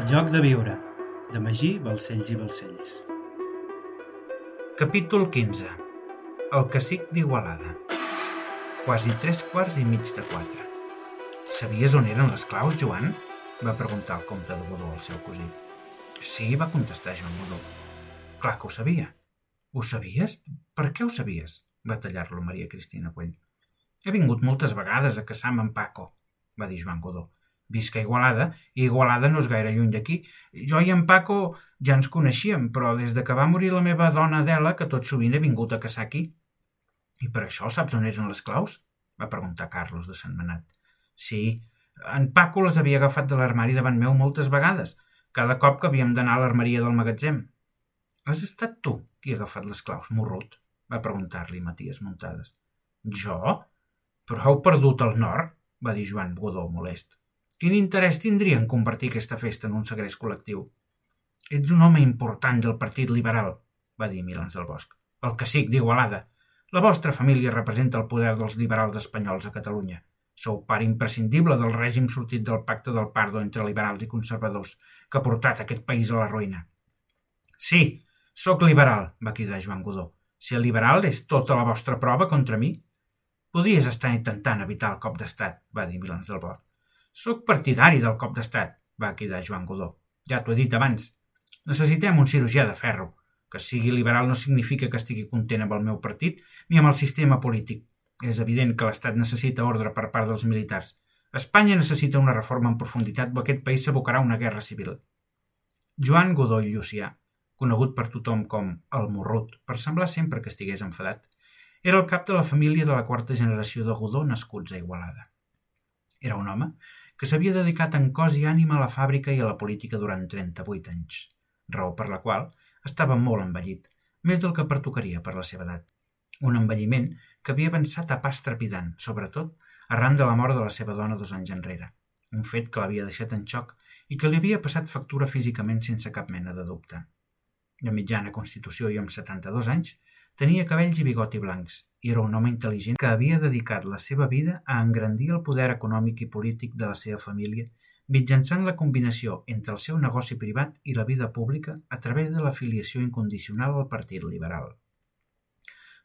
El joc de viure, de Magí, Balcells i Balcells. Capítol 15. El cacic d'Igualada. Quasi tres quarts i mig de quatre. Sabies on eren les claus, Joan? va preguntar el comte de Godó al seu cosí. Sí, va contestar Joan Godó. Clar que ho sabia. Ho sabies? Per què ho sabies? va tallar-lo Maria Cristina Cuell. He vingut moltes vegades a caçar amb en Paco, va dir Joan Godó. Visc a Igualada, i Igualada no és gaire lluny d'aquí. Jo i en Paco ja ens coneixíem, però des de que va morir la meva dona Adela, que tot sovint he vingut a caçar aquí. I per això saps on eren les claus? va preguntar Carlos de Sant Manat. Sí, en Paco les havia agafat de l'armari davant meu moltes vegades, cada cop que havíem d'anar a l'armeria del magatzem. Has estat tu qui ha agafat les claus, morrut? va preguntar-li Maties Muntades. Jo? Però heu perdut el nord? va dir Joan Godó, molest. Quin interès tindria en convertir aquesta festa en un segrest col·lectiu? Ets un home important del Partit Liberal, va dir Milans del Bosc. El cacic d'Igualada. La vostra família representa el poder dels liberals espanyols a Catalunya. Sou part imprescindible del règim sortit del pacte del Pardo entre liberals i conservadors, que ha portat aquest país a la ruïna. Sí, sóc liberal, va cridar Joan Godó. Si el liberal és tota la vostra prova contra mi. Podries estar intentant evitar el cop d'estat, va dir Milans del Bosc. Soc partidari del cop d'estat, va cridar Joan Godó. Ja t'ho he dit abans. Necessitem un cirurgià de ferro. Que sigui liberal no significa que estigui content amb el meu partit ni amb el sistema polític. És evident que l'Estat necessita ordre per part dels militars. Espanya necessita una reforma en profunditat o aquest país s'abocarà una guerra civil. Joan Godó i Llucià, conegut per tothom com el Morrut, per semblar sempre que estigués enfadat, era el cap de la família de la quarta generació de Godó nascuts a Igualada. Era un home que s'havia dedicat en cos i ànima a la fàbrica i a la política durant 38 anys, raó per la qual estava molt envellit, més del que pertocaria per la seva edat. Un envelliment que havia avançat a pas trepidant, sobretot arran de la mort de la seva dona dos anys enrere, un fet que l'havia deixat en xoc i que li havia passat factura físicament sense cap mena de dubte. De mitjana constitució i amb 72 anys, Tenia cabells i bigoti blancs i era un home intel·ligent que havia dedicat la seva vida a engrandir el poder econòmic i polític de la seva família mitjançant la combinació entre el seu negoci privat i la vida pública a través de l'afiliació incondicional al Partit Liberal.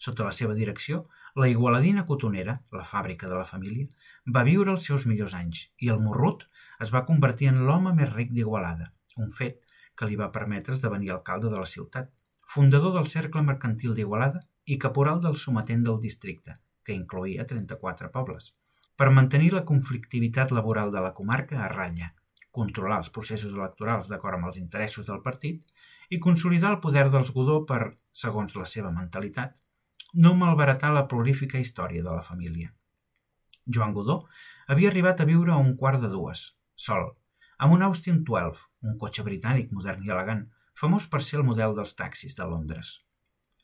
Sota la seva direcció, la igualadina cotonera, la fàbrica de la família, va viure els seus millors anys i el Morrut es va convertir en l'home més ric d'Igualada, un fet que li va permetre esdevenir alcalde de la ciutat fundador del Cercle Mercantil d'Igualada i caporal del sometent del districte, que incloïa 34 pobles, per mantenir la conflictivitat laboral de la comarca a ratlla, controlar els processos electorals d'acord amb els interessos del partit i consolidar el poder dels Godó per, segons la seva mentalitat, no malbaratar la prolífica història de la família. Joan Godó havia arribat a viure a un quart de dues, sol, amb un Austin 12, un cotxe britànic modern i elegant, famós per ser el model dels taxis de Londres.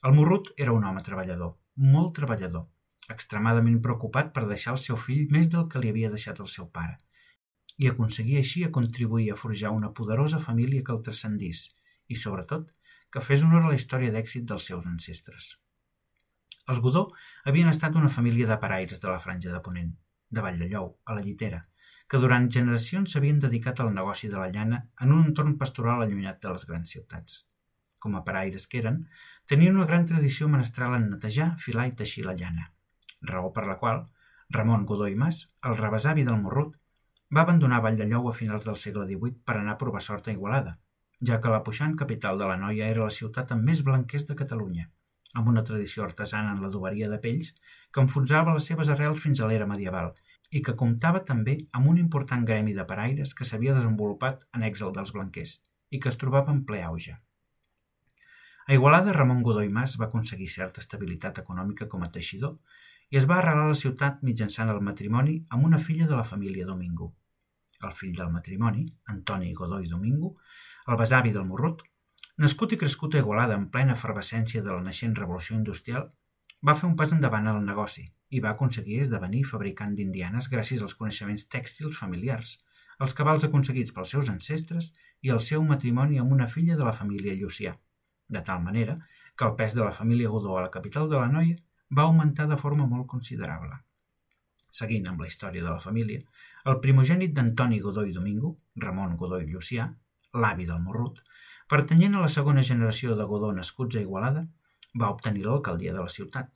El Morrut era un home treballador, molt treballador, extremadament preocupat per deixar el seu fill més del que li havia deixat el seu pare, i aconseguir així a contribuir a forjar una poderosa família que el transcendís i, sobretot, que fes honor a la història d'èxit dels seus ancestres. Els Godó havien estat una família de paraires de la franja de Ponent, de Vall de Lleu, a la Llitera, que durant generacions s'havien dedicat al negoci de la llana en un entorn pastoral allunyat de les grans ciutats. Com a paraires que eren, tenien una gran tradició menestral en netejar, filar i teixir la llana, raó per la qual Ramon Godó i Mas, el rebesavi del Morrut, va abandonar Vall de Lleu a finals del segle XVIII per anar a provar sort a Igualada, ja que la puixant capital de la Noia era la ciutat amb més blanquers de Catalunya, amb una tradició artesana en l'adoberia de pells que enfonsava les seves arrels fins a l'era medieval i que comptava també amb un important gremi de paraires que s'havia desenvolupat en èxel dels blanquers i que es trobava en ple auge. A Igualada, Ramon Godoy Mas va aconseguir certa estabilitat econòmica com a teixidor i es va arrelar a la ciutat mitjançant el matrimoni amb una filla de la família Domingo. El fill del matrimoni, Antoni Godoy Domingo, el besavi del Morrut, nascut i crescut a Igualada en plena efervescència de la naixent revolució industrial, va fer un pas endavant al negoci i va aconseguir esdevenir fabricant d'indianes gràcies als coneixements tèxtils familiars, els cabals aconseguits pels seus ancestres i el seu matrimoni amb una filla de la família Llucià, de tal manera que el pes de la família Godó a la capital de la Noia va augmentar de forma molt considerable. Seguint amb la història de la família, el primogènit d'Antoni Godó i Domingo, Ramon Godó i Llucià, l'avi del Morrut, pertanyent a la segona generació de Godó nascuts a Igualada, va obtenir l'alcaldia de la ciutat,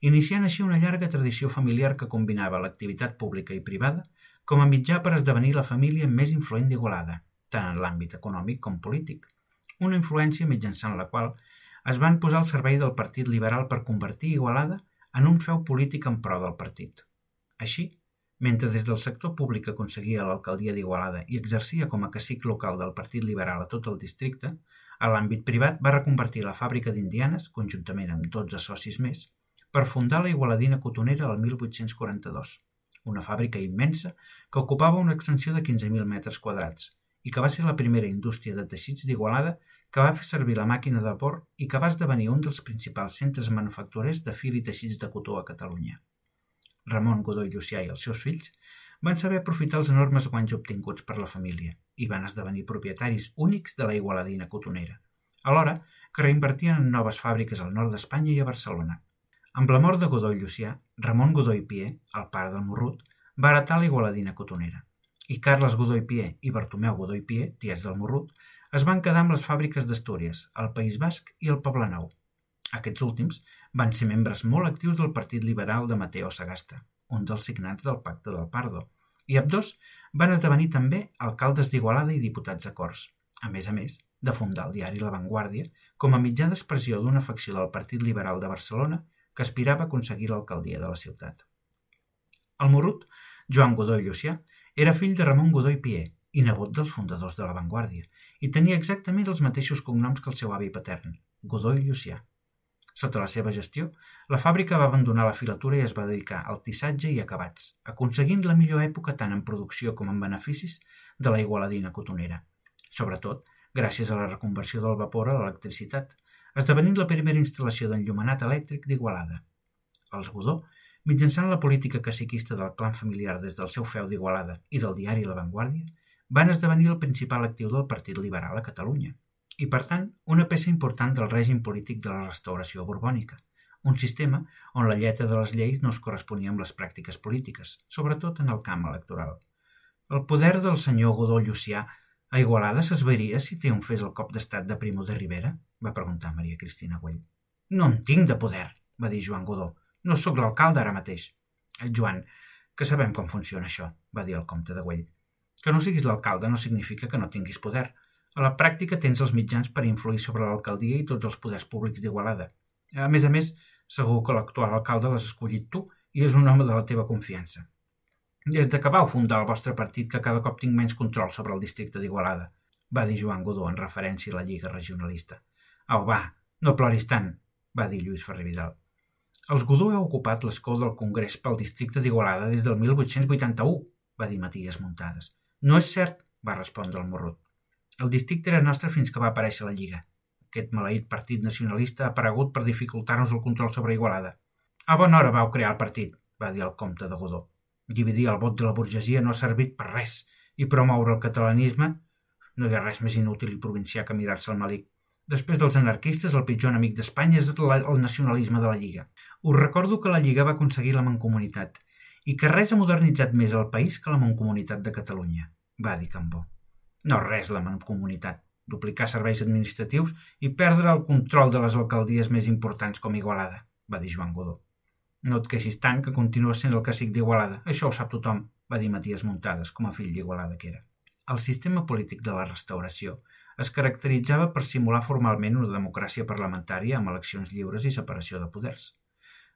iniciant així una llarga tradició familiar que combinava l'activitat pública i privada com a mitjà per esdevenir la família més influent d'Igualada, tant en l'àmbit econòmic com polític, una influència mitjançant la qual es van posar al servei del Partit Liberal per convertir Igualada en un feu polític en pro del partit. Així, mentre des del sector públic aconseguia l'alcaldia d'Igualada i exercia com a cacic local del Partit Liberal a tot el districte, a l'àmbit privat va reconvertir la fàbrica d'Indianes, conjuntament amb 12 socis més, per fundar la Igualadina Cotonera el 1842, una fàbrica immensa que ocupava una extensió de 15.000 metres quadrats i que va ser la primera indústria de teixits d'Igualada que va fer servir la màquina de vapor i que va esdevenir un dels principals centres manufacturers de fil i teixits de cotó a Catalunya. Ramon Godó i Llucià i els seus fills van saber aprofitar els enormes guanys obtinguts per la família i van esdevenir propietaris únics de la igualadina cotonera, alhora que reinvertien en noves fàbriques al nord d'Espanya i a Barcelona. Amb la mort de Godó i Llucià, Ramon Godó i Pier, el pare del Morrut, va heretar la igualadina cotonera, i Carles Godó i Pier i Bartomeu Godó i Pier, ties del Morrut, es van quedar amb les fàbriques d'Astúries, el País Basc i el Poblenou. Aquests últims van ser membres molt actius del Partit Liberal de Mateo Sagasta, un dels signats del Pacte del Pardo, i ambdós van esdevenir també alcaldes d'Igualada i diputats a Corts, a més a més de fundar el diari La Vanguardia com a mitjà d'expressió d'una facció del Partit Liberal de Barcelona que aspirava a aconseguir l'alcaldia de la ciutat. El Morrut, Joan Godó i Llucià, era fill de Ramon Godó i Pier i nebot dels fundadors de La Vanguardia, i tenia exactament els mateixos cognoms que el seu avi patern, Godó i Llucià. Sota la seva gestió, la fàbrica va abandonar la filatura i es va dedicar al tissatge i acabats, aconseguint la millor època tant en producció com en beneficis de la igualadina cotonera, sobretot gràcies a la reconversió del vapor a l'electricitat, esdevenint la primera instal·lació d'enllumenat elèctric d'Igualada. Els Godó, mitjançant la política caciquista del clan familiar des del seu feu d'Igualada i del diari La Vanguardia, van esdevenir el principal actiu del Partit Liberal a Catalunya i, per tant, una peça important del règim polític de la restauració borbònica, un sistema on la lletra de les lleis no es corresponia amb les pràctiques polítiques, sobretot en el camp electoral. El poder del senyor Godó Llucià a Igualada s'esveiria si triomfés el cop d'estat de Primo de Rivera? va preguntar Maria Cristina Güell. No en tinc de poder, va dir Joan Godó. No sóc l'alcalde ara mateix. Joan, que sabem com funciona això, va dir el comte de Güell. Que no siguis l'alcalde no significa que no tinguis poder. A la pràctica tens els mitjans per influir sobre l'alcaldia i tots els poders públics d'Igualada. A més a més, segur que l'actual alcalde l'has escollit tu i és un home de la teva confiança. Des de que vau fundar el vostre partit que cada cop tinc menys control sobre el districte d'Igualada, va dir Joan Godó en referència a la Lliga Regionalista. Au, va, no ploris tant, va dir Lluís Ferrer Vidal. Els Godó heu ocupat l'escó del Congrés pel districte d'Igualada des del 1881, va dir Matías Muntades. No és cert, va respondre el morrut. El districte era nostre fins que va aparèixer la Lliga. Aquest maleït partit nacionalista ha aparegut per dificultar-nos el control sobre Igualada. A bona hora vau crear el partit, va dir el comte de Godó. Dividir el vot de la burgesia no ha servit per res, i promoure el catalanisme no hi ha res més inútil i provincià que mirar-se el malic. Després dels anarquistes, el pitjor enemic d'Espanya és el nacionalisme de la Lliga. Us recordo que la Lliga va aconseguir la mancomunitat i que res ha modernitzat més el país que la Mancomunitat de Catalunya, va dir Cambó. No res la Mancomunitat, duplicar serveis administratius i perdre el control de les alcaldies més importants com Igualada, va dir Joan Godó. No et queixis tant que continua sent el cacic d'Igualada, això ho sap tothom, va dir Matías Muntades, com a fill d'Igualada que era. El sistema polític de la restauració es caracteritzava per simular formalment una democràcia parlamentària amb eleccions lliures i separació de poders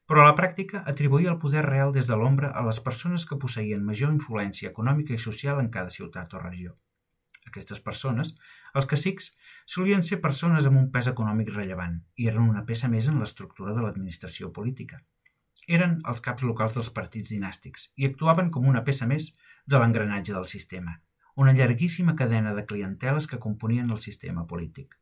però a la pràctica atribuïa el poder real des de l'ombra a les persones que posseïen major influència econòmica i social en cada ciutat o regió. Aquestes persones, els cacics, solien ser persones amb un pes econòmic rellevant i eren una peça més en l'estructura de l'administració política. Eren els caps locals dels partits dinàstics i actuaven com una peça més de l'engranatge del sistema, una llarguíssima cadena de clienteles que componien el sistema polític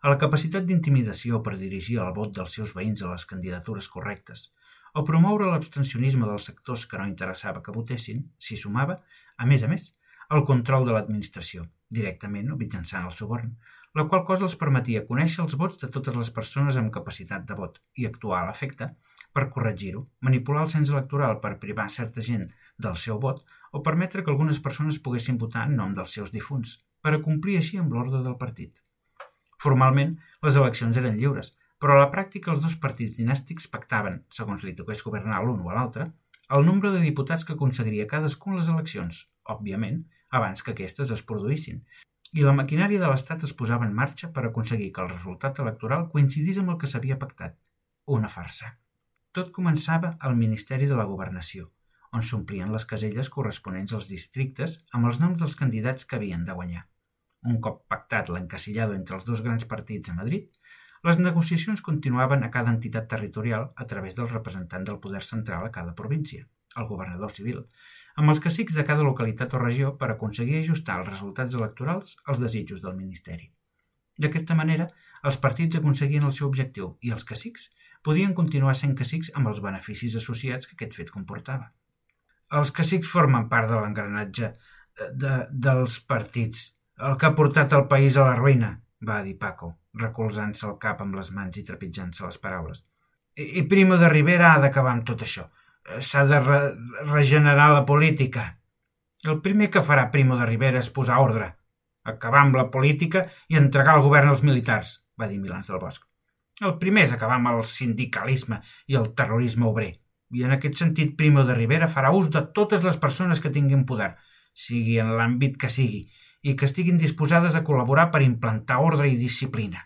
a la capacitat d'intimidació per dirigir el vot dels seus veïns a les candidatures correctes, o promoure l'abstencionisme dels sectors que no interessava que votessin, s'hi sumava, a més a més, el control de l'administració, directament o mitjançant el suborn, la qual cosa els permetia conèixer els vots de totes les persones amb capacitat de vot i actuar a l'efecte per corregir-ho, manipular el cens electoral per privar certa gent del seu vot o permetre que algunes persones poguessin votar en nom dels seus difunts, per a complir així amb l'ordre del partit. Formalment, les eleccions eren lliures, però a la pràctica els dos partits dinàstics pactaven, segons li toqués governar l'un o l'altre, el nombre de diputats que aconseguiria cadascun les eleccions, òbviament, abans que aquestes es produïssin, i la maquinària de l'Estat es posava en marxa per aconseguir que el resultat electoral coincidís amb el que s'havia pactat. Una farsa. Tot començava al Ministeri de la Governació, on s'omplien les caselles corresponents als districtes amb els noms dels candidats que havien de guanyar. Un cop pactat l'encasillado entre els dos grans partits a Madrid, les negociacions continuaven a cada entitat territorial a través del representant del poder central a cada província, el governador civil, amb els cacics de cada localitat o regió per aconseguir ajustar els resultats electorals als desitjos del Ministeri. D'aquesta manera, els partits aconseguien el seu objectiu i els cacics podien continuar sent cacics amb els beneficis associats que aquest fet comportava. Els cacics formen part de l'engranatge eh, de, dels partits, el que ha portat el país a la ruïna, va dir Paco, recolzant-se el cap amb les mans i trepitjant-se les paraules. I, I Primo de Rivera ha d'acabar amb tot això s'ha de re regenerar la política. El primer que farà Primo de Rivera és posar ordre, acabar amb la política i entregar el govern als militars, va dir Milans del Bosch. El primer és acabar amb el sindicalisme i el terrorisme obrer. I en aquest sentit Primo de Rivera farà ús de totes les persones que tinguin poder, sigui en l'àmbit que sigui, i que estiguin disposades a col·laborar per implantar ordre i disciplina.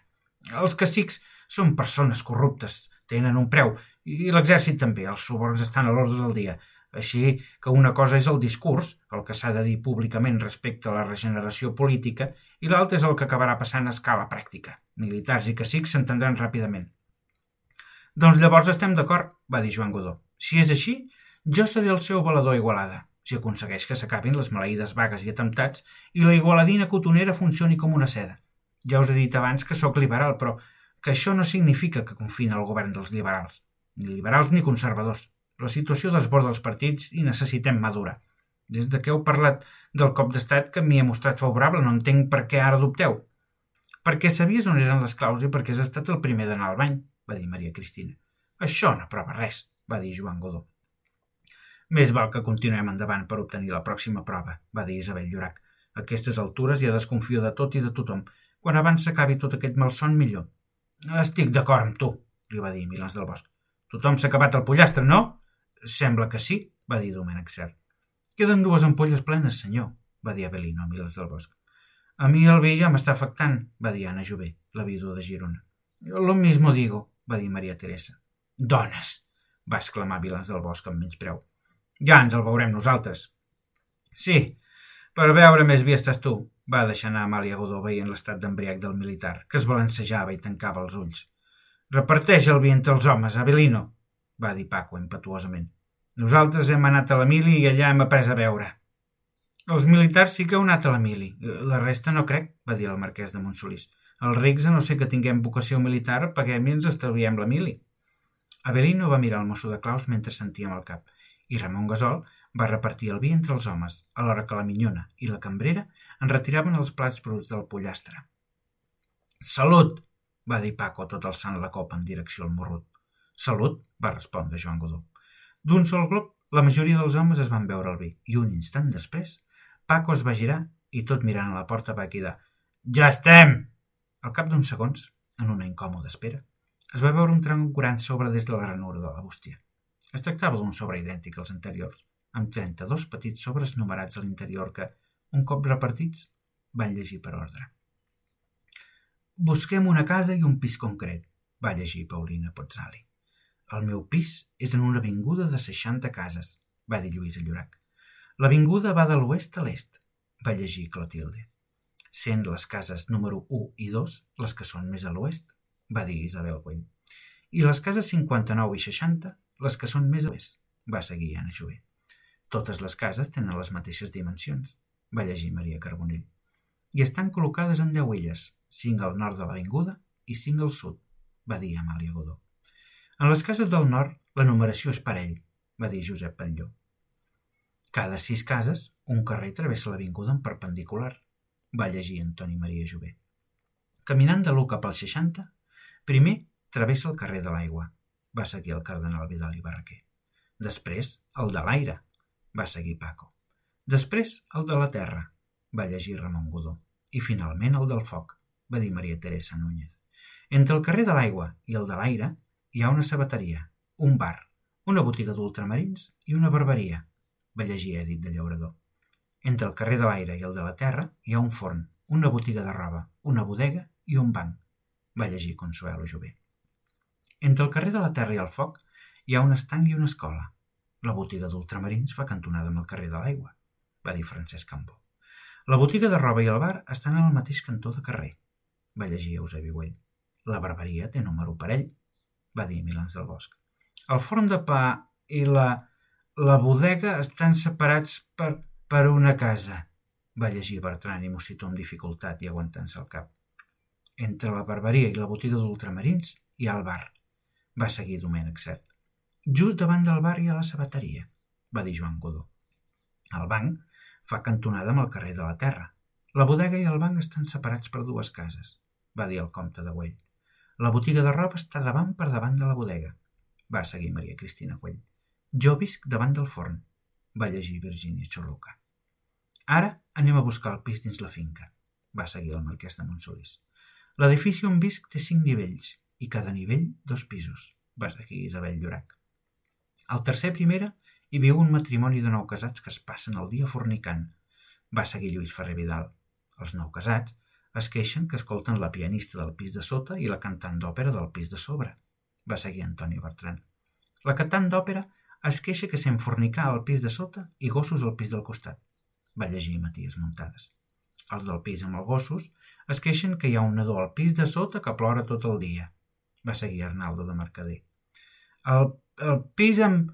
Els cacics són persones corruptes, tenen un preu i l'exèrcit també, els suborns estan a l'ordre del dia. Així que una cosa és el discurs, el que s'ha de dir públicament respecte a la regeneració política, i l'altra és el que acabarà passant a escala pràctica. Militars i cacics s'entendran ràpidament. Doncs llavors estem d'acord, va dir Joan Godó. Si és així, jo seré el seu valedor Igualada, si aconsegueix que s'acabin les maleïdes vagues i atemptats i la igualadina cotonera funcioni com una seda. Ja us he dit abans que sóc liberal, però que això no significa que confina el govern dels liberals ni liberals ni conservadors. La situació desborda els partits i necessitem madurar. Des de que heu parlat del cop d'estat que m'hi he mostrat favorable, no entenc per què ara dubteu. Perquè sabies on eren les claus i perquè has estat el primer d'anar al bany, va dir Maria Cristina. Això no prova res, va dir Joan Godó. Més val que continuem endavant per obtenir la pròxima prova, va dir Isabel Llorac. A aquestes altures ja desconfio de tot i de tothom. Quan abans s'acabi tot aquest malson, millor. Estic d'acord amb tu, li va dir Milans del Bosc. Tothom s'ha acabat el pollastre, no? Sembla que sí, va dir Domènec Cert. Queden dues ampolles plenes, senyor, va dir Avelino a Milans del Bosc. A mi el vi ja m'està afectant, va dir Anna Jové, la vídua de Girona. Lo mismo digo, va dir Maria Teresa. Dones, va exclamar Vilans del Bosc amb menys preu. Ja ens el veurem nosaltres. Sí, per veure més vi estàs tu, va deixar anar Amàlia Godó veient l'estat d'embriac del militar, que es balancejava i tancava els ulls. Reparteix el vi entre els homes, Avelino, va dir Paco impetuosament. Nosaltres hem anat a la mili i allà hem après a veure. Els militars sí que heu anat a la mili. La resta no crec, va dir el marquès de Montsolís. Els rics, a no sé que tinguem vocació militar, paguem i ens estalviem la mili. Avelino va mirar el mosso de claus mentre sentíem el cap, i Ramon Gasol va repartir el vi entre els homes, alhora que la minyona i la cambrera en retiraven els plats bruts del pollastre. Salut! va dir Paco tot alçant la copa en direcció al morrut. Salut, va respondre Joan Godó. D'un sol glop, la majoria dels homes es van veure el vi, i un instant després, Paco es va girar i tot mirant a la porta va cridar «Ja estem!». Al cap d'uns segons, en una incòmoda espera, es va veure un tram gran sobre des de la ranura de la bústia. Es tractava d'un sobre idèntic als anteriors, amb 32 petits sobres numerats a l'interior que, un cop repartits, van llegir per ordre. Busquem una casa i un pis concret, va llegir Paulina Pozzali. El meu pis és en una avinguda de 60 cases, va dir Lluïsa Llorac. L'avinguda va de l'oest a l'est, va llegir Clotilde. Sent les cases número 1 i 2 les que són més a l'oest, va dir Isabel Güell. I les cases 59 i 60 les que són més a l'oest, va seguir Anna Jové. Totes les cases tenen les mateixes dimensions, va llegir Maria Carbonell. I estan col·locades en deu illes, cinc al nord de l'avinguda i cinc al sud, va dir Amàlia Godó. En les cases del nord, la numeració és parell, va dir Josep Patlló. Cada sis cases, un carrer travessa l'avinguda en perpendicular, va llegir Antoni Maria Jové. Caminant de l'1 cap al 60, primer travessa el carrer de l'aigua. Va seguir el cardenal Vidal i Barraquer. Després, el de l'aire. Va seguir Paco. Després, el de la terra. Va llegir Ramon Godó. I finalment el del foc, va dir Maria Teresa Núñez. Entre el carrer de l'aigua i el de l'aire hi ha una sabateria, un bar, una botiga d'ultramarins i una barberia, va llegir Edith de Llaurador. Entre el carrer de l'aire i el de la terra hi ha un forn, una botiga de roba, una bodega i un banc, va llegir Consuelo Jové. Entre el carrer de la terra i el foc hi ha un estanc i una escola. La botiga d'ultramarins fa cantonada amb el carrer de l'aigua, va dir Francesc Cambó. La botiga de roba i el bar estan el mateix cantó de carrer, va llegir Eusebi Güell. La barberia té número parell, va dir Milans del Bosc. El forn de pa i la, la bodega estan separats per, per una casa, va llegir Bertran i Mocitó amb dificultat i aguantant-se el cap. Entre la barberia i la botiga d'ultramarins hi ha el bar, va seguir Domènec Cert. Just davant del bar hi ha la sabateria, va dir Joan Godó. El banc fa cantonada amb el carrer de la Terra. La bodega i el banc estan separats per dues cases, va dir el comte de Güell. La botiga de roba està davant per davant de la bodega, va seguir Maria Cristina Güell. Jo visc davant del forn, va llegir Virginia Xorruca. Ara anem a buscar el pis dins la finca, va seguir el marquès de Montsolís. L'edifici on visc té cinc nivells i cada nivell dos pisos, va seguir Isabel Llorac. Al tercer primera hi viu un matrimoni de nou casats que es passen el dia fornicant, va seguir Lluís Ferrer Vidal. Els nou casats es queixen que escolten la pianista del pis de sota i la cantant d'òpera del pis de sobre, va seguir Antoni Bertran. La cantant d'òpera es queixa que sent fornicar al pis de sota i gossos al pis del costat, va llegir Matías Muntades. Els del pis amb els gossos es queixen que hi ha un nadó al pis de sota que plora tot el dia, va seguir Arnaldo de Mercader. El, el pis amb,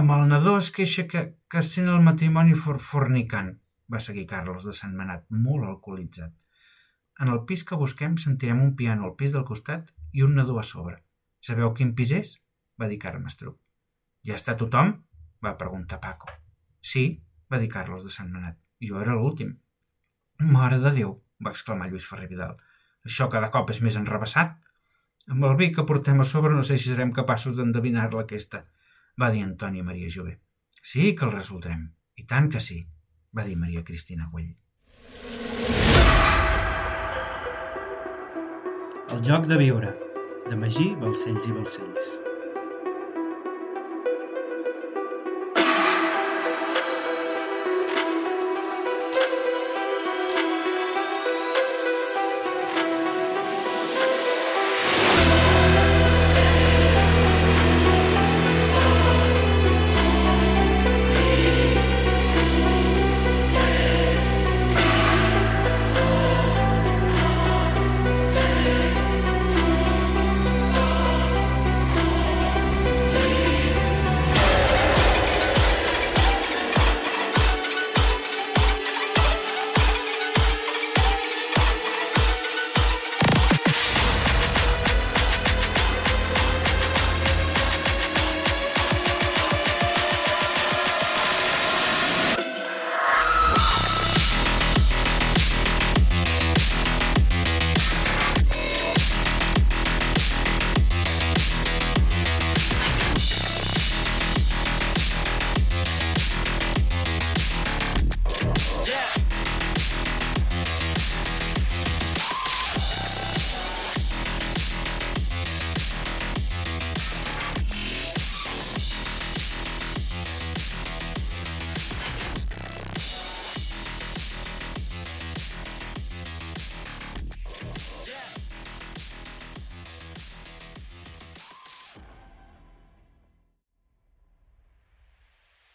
amb el nadó es queixa que, que sent el matrimoni for, fornicant, va seguir Carlos de Sant Manat, molt alcoholitzat. En el pis que busquem sentirem un piano al pis del costat i un nadó a sobre. Sabeu quin pis és? va dir Carme Estruc. Ja està tothom? va preguntar Paco. Sí, va dir Carlos de Sant Manat. Jo era l'últim. Mare de Déu, va exclamar Lluís Ferrer Vidal. Això cada cop és més enrebaçat. Amb el vi que portem a sobre no sé si serem capaços d'endevinar-la aquesta va dir Antoni Maria Jové. Sí que el resoldrem. I tant que sí, va dir Maria Cristina Güell. El joc de viure, de Magí, Balcells i Balcells.